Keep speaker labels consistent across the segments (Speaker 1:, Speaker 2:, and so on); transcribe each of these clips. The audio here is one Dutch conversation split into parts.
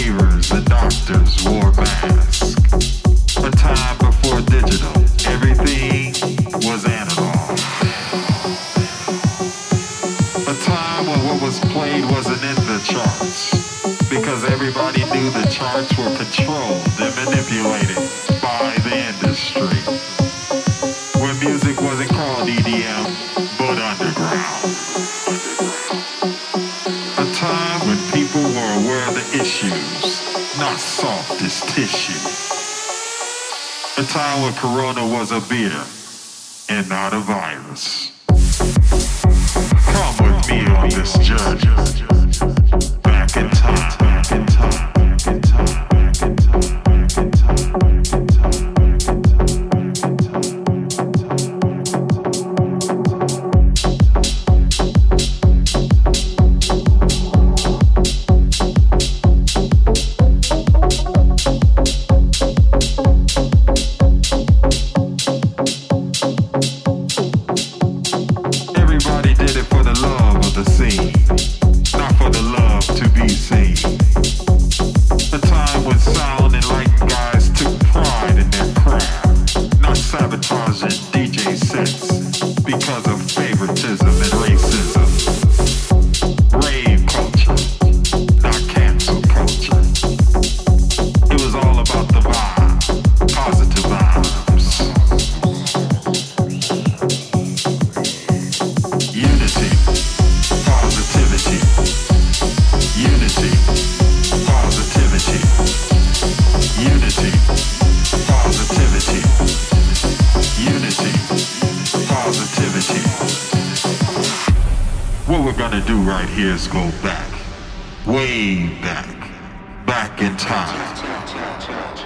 Speaker 1: neighbors, the
Speaker 2: doctors wore masks.
Speaker 3: but Corona was a beer and not a virus. Come with me on this journey. trying to do right here is go back, way back, back in time.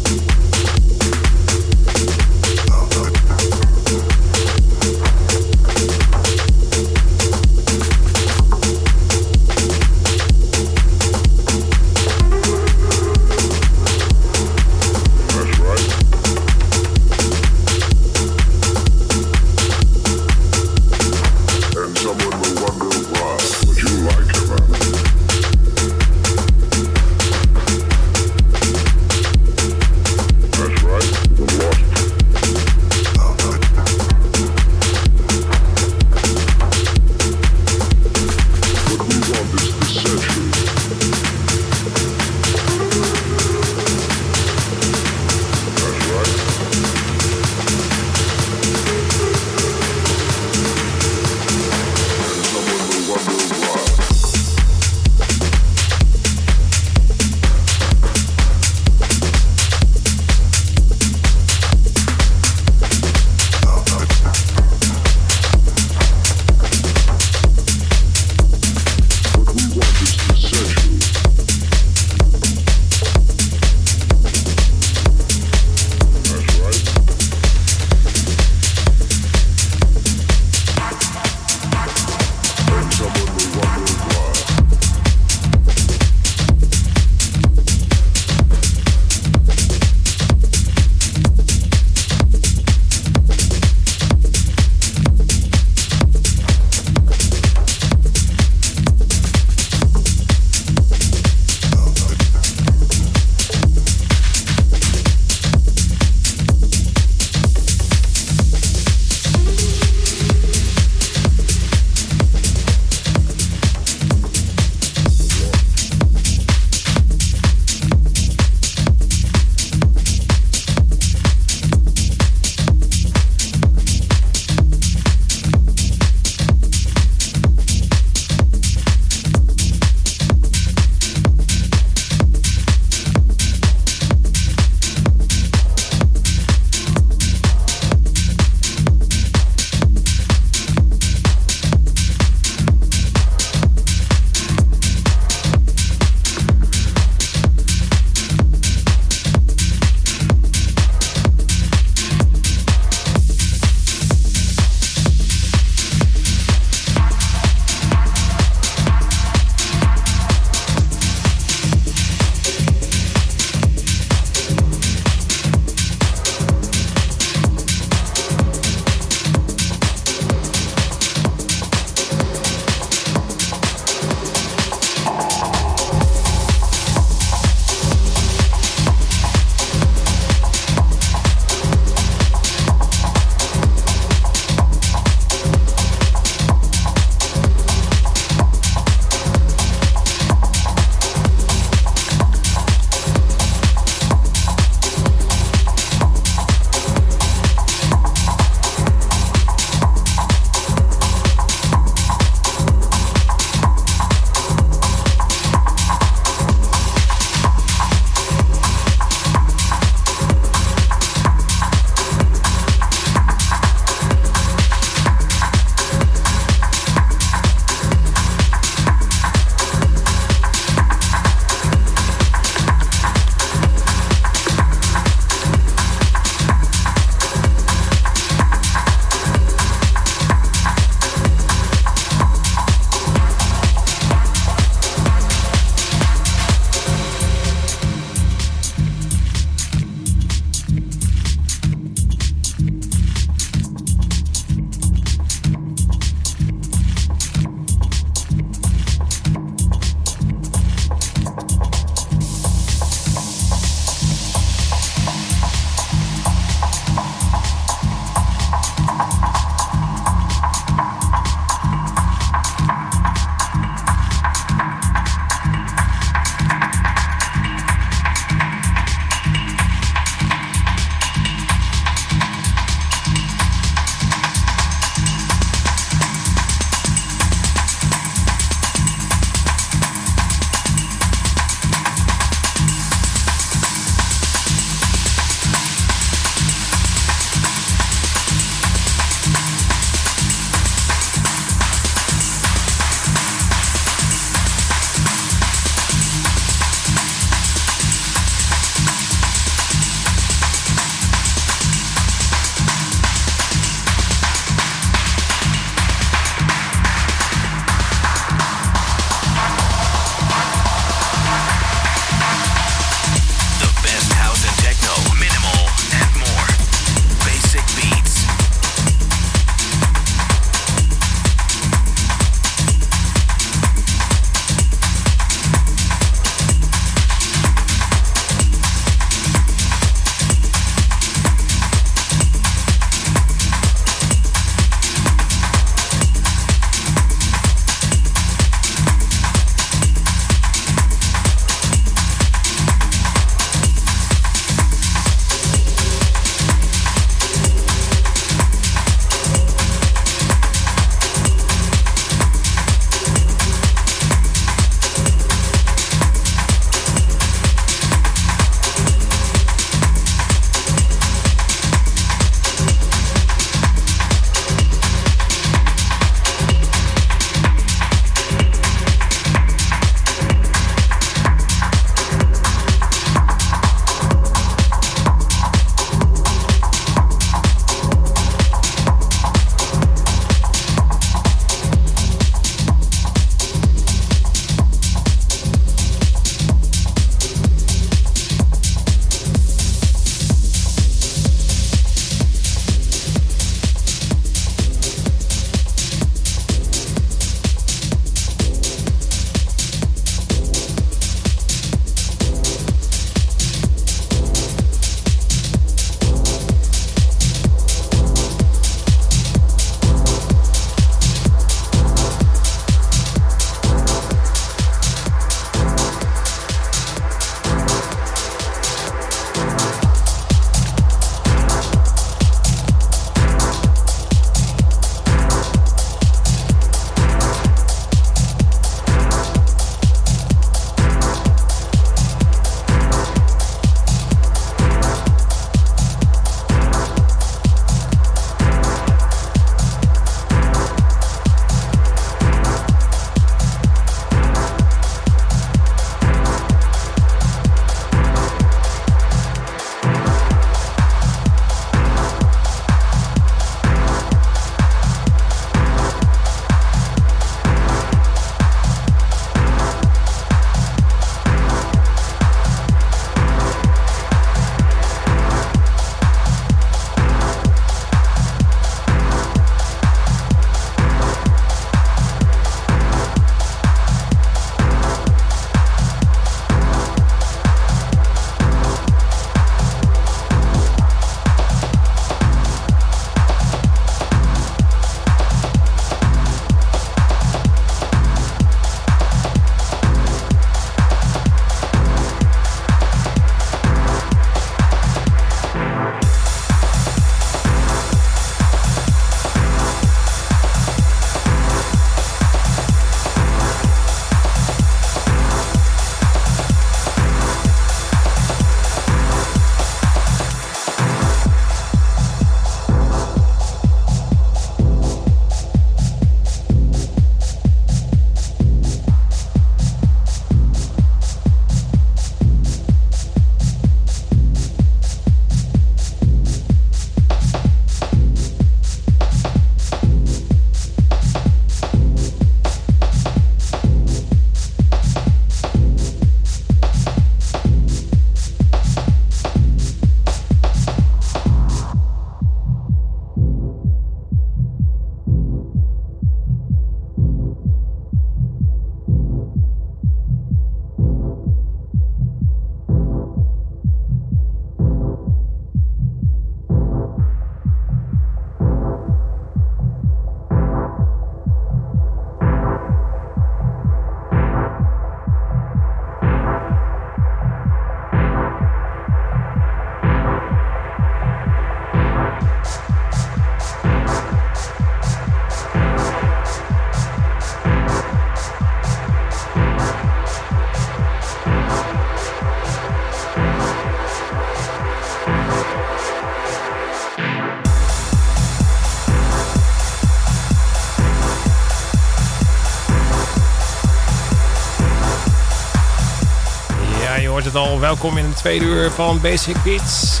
Speaker 2: Welkom in het tweede uur van Basic Beats.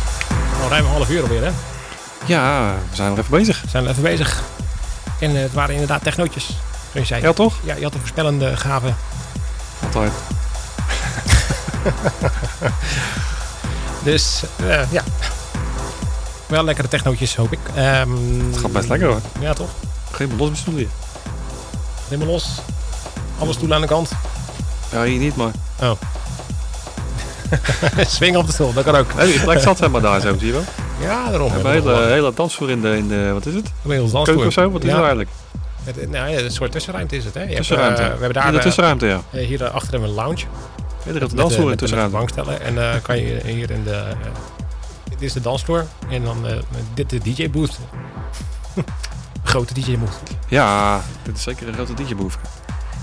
Speaker 2: Al ruim een half uur alweer, hè?
Speaker 4: Ja, we zijn nog even bezig.
Speaker 2: We zijn er even bezig. En eh, het waren inderdaad technootjes. Je zei.
Speaker 4: Ja, toch?
Speaker 2: Ja, je had een voorspellende gave.
Speaker 4: Altijd.
Speaker 2: Dus eh, ja. Wel lekkere technootjes, hoop ik. Ehm,
Speaker 4: Het gaat best lekker hoor.
Speaker 2: Ja, toch?
Speaker 4: Geen los met stoelen.
Speaker 2: Helemaal los. Alle stoelen aan de kant.
Speaker 4: Ja, hier niet, maar...
Speaker 2: Oh. Swing op de stoel, dat kan ook.
Speaker 4: Nee, die plek zat helemaal daar zo, zie je wel.
Speaker 2: Ja, daarom.
Speaker 4: We hebben een hele, hele dansvloer in de, in de... Wat is het?
Speaker 2: Inmiddels
Speaker 4: Keuken of zo? Wat is
Speaker 2: ja.
Speaker 4: het eigenlijk?
Speaker 2: Het- nou ja, een soort tussenruimte is het, hè? Je hebt,
Speaker 4: Tussenruimte.
Speaker 2: eh, we hebben daar
Speaker 4: in de
Speaker 2: eh,
Speaker 4: tussenruimte, ja.
Speaker 2: eh, hier achter hebben we een lounge.
Speaker 4: Ja, er is
Speaker 2: Met,
Speaker 4: een dansvloer in de tussenruimte.
Speaker 2: bankstellen. En dan kan je hier in de... dit is de dansvloer. En dan eh, dit de DJ-booth. Grote DJ-booth.
Speaker 4: Ja, dit is zeker een grote DJ-boef.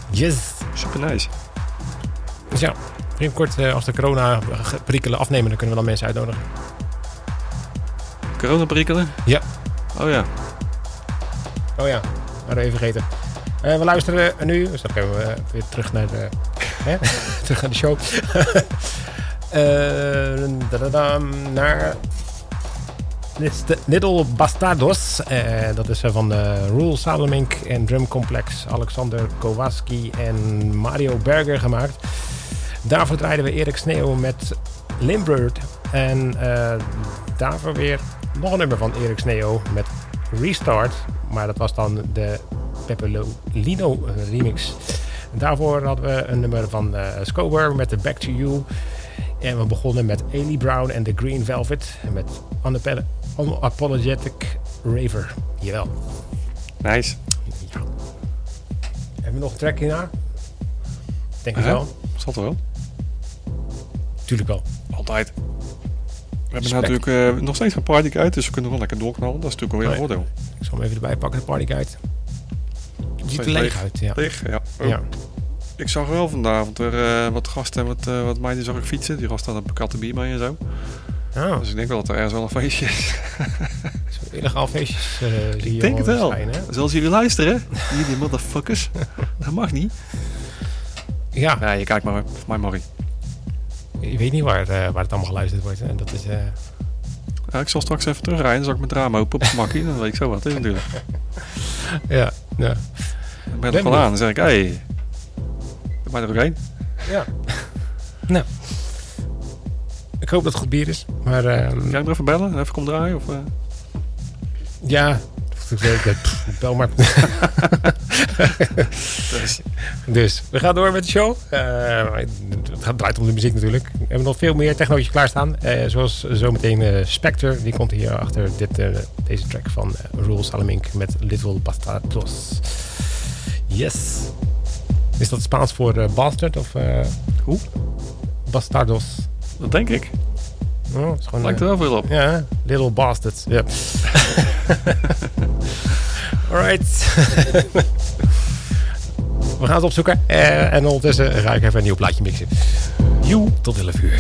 Speaker 2: Yes!
Speaker 4: Super nice.
Speaker 2: Dus ja, binnenkort eh, als de corona-perikelen afnemen, dan kunnen we dan mensen uitnodigen.
Speaker 4: Corona prikkelen?
Speaker 2: Ja.
Speaker 4: Oh ja.
Speaker 2: Oh ja, hadden we even vergeten. Eh, we luisteren nu, dus dan gaan we eh, weer terug naar de, hè? terug naar de show. Dadadam, naar Little Bastardos. Dat is van de Rule Salamink en Drum Complex. Alexander Kowalski en Mario Berger gemaakt. Daarvoor draaiden we Erik Sneeuw met Limbird. En eh, daarvoor weer nog een nummer van Erik Sneeuw met Restart. Maar dat was dan de Pepperlino remix. En daarvoor hadden we een nummer van eh Scober met de Back to You. En we begonnen met Ailey Brown en The Green Velvet. Met Unap- Unapologetic Raver. Jawel.
Speaker 4: Nice.
Speaker 2: Ja. Hebben we nog een track hierna? Denk ik wel.
Speaker 4: Zat er wel.
Speaker 2: Tuurlijk wel.
Speaker 4: Altijd. We hebben natuurlijk eh, nog steeds een party uit, dus we kunnen wel lekker doorknallen. Dat is natuurlijk alweer een voordeel.
Speaker 2: Ik zal hem even erbij pakken, de partyguide. Het ziet er
Speaker 4: Leeg.
Speaker 2: leeg uit, ja.
Speaker 4: Leeg, ja. Oh.
Speaker 2: ja.
Speaker 4: Ik zag wel vanavond er eh, wat gasten en wat, eh, wat meiden zag ik fietsen. Die gasten hadden katten bier mee en zo.
Speaker 2: Oh,
Speaker 4: Dus ik denk wel dat er ergens wel een feestje is.
Speaker 2: zo'n illegaal feestjes eh zie je
Speaker 4: ik denk het wel.
Speaker 2: schijnen?
Speaker 4: Zoals jullie luisteren, jullie motherfuckers. dat mag niet.
Speaker 2: Ja,
Speaker 4: Ja, je kijkt maar. Voor mij mag ik.
Speaker 2: Je weet niet waar, eh, waar het allemaal geluisterd wordt. En dat is... eh,
Speaker 4: Ja, ik zal straks even terugrijden. Dan zal ik mijn raam open op het makkie. Dan weet ik zo wat. Hè, natuurlijk.
Speaker 2: ja, ja.
Speaker 4: Dan ben ik er wel aan. Dan zeg ik, hé. Hey, er maar er ook heen.
Speaker 2: ja. nou. Ik hoop dat het goed bier is. Maar ehm,
Speaker 4: Kan je hem even bellen? Even komen draaien? Of, eh?
Speaker 2: ja... Ik zeg, eh, pff, Bel maar. Dus we gaan door met de show. Eh, het gaat draait om de muziek natuurlijk. We hebben nog veel meer technootjes klaarstaan. Eh, zoals zometeen eh Spectre. Die komt hier achter dit, deze track van Rule Salamink met Little Bastardos. Yes. Is dat Spaans voor bastard of...
Speaker 4: Hoe?
Speaker 2: Bastardos.
Speaker 4: Dat denk ik.
Speaker 2: Oh, het is gewoon,
Speaker 4: Lijkt er wel veel op.
Speaker 2: ja, Little Bastards. Ja. Alright. We gaan het opzoeken. Eh, en ondertussen ga ik even een nieuw plaatje mixen. Joe, tot 11 uur.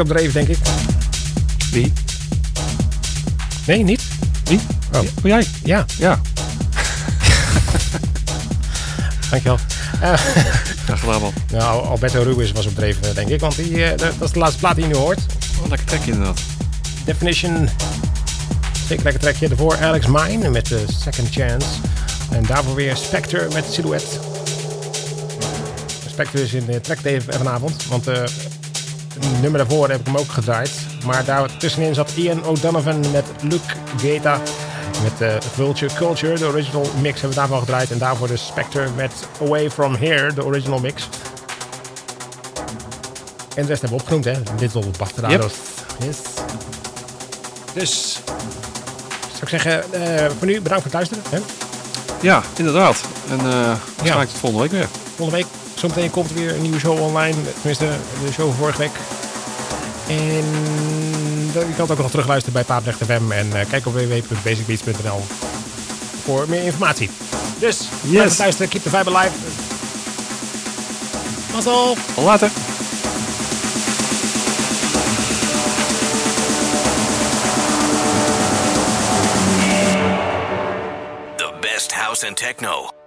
Speaker 2: Op dreef, denk ik.
Speaker 4: Wie?
Speaker 2: Nee, niet?
Speaker 4: Wie?
Speaker 2: Oh.
Speaker 4: Oh, jij?
Speaker 2: Ja,
Speaker 4: Ja.
Speaker 2: dankjewel.
Speaker 4: Graag gedaan, man.
Speaker 2: nou, Alberto Ruiz was op dreef, eh, denk ik. Want die, eh, dat is de laatste plaat die je nu hoort.
Speaker 4: Oh, lekker trekje inderdaad.
Speaker 2: Definition. Zeker lekker trekje. Daarvoor Alex Mine met de Second Chance. En daarvoor weer Spectre met Silhouette. Spectre is in de track even vanavond. Want eh nummer daarvoor heb ik hem ook gedraaid. Maar daar tussenin zat Ian O'Donovan met Luke Guetta. Met eh Vulture Culture, de original mix hebben we daarvan gedraaid. En daarvoor de Spectre met Away From Here, de original mix. En de rest hebben we opgenoemd, hè. Little Bastardos. Yes. Dus, zou ik zeggen, eh, voor nu bedankt voor het luisteren. Hè?
Speaker 4: Ja, inderdaad. En eh waarschijnlijk volgende week weer.
Speaker 2: Volgende week, zometeen komt er weer een nieuwe show online. Tenminste, de show van vorige week. En je kan het ook nog terugluisteren bij Paaprecht FM. En eh, kijk op www.basicbeats.nl voor meer informatie. Dus, blijf het luisteren. Keep the vibe alive. Mazzel!
Speaker 4: Tot later.
Speaker 3: The best house and techno.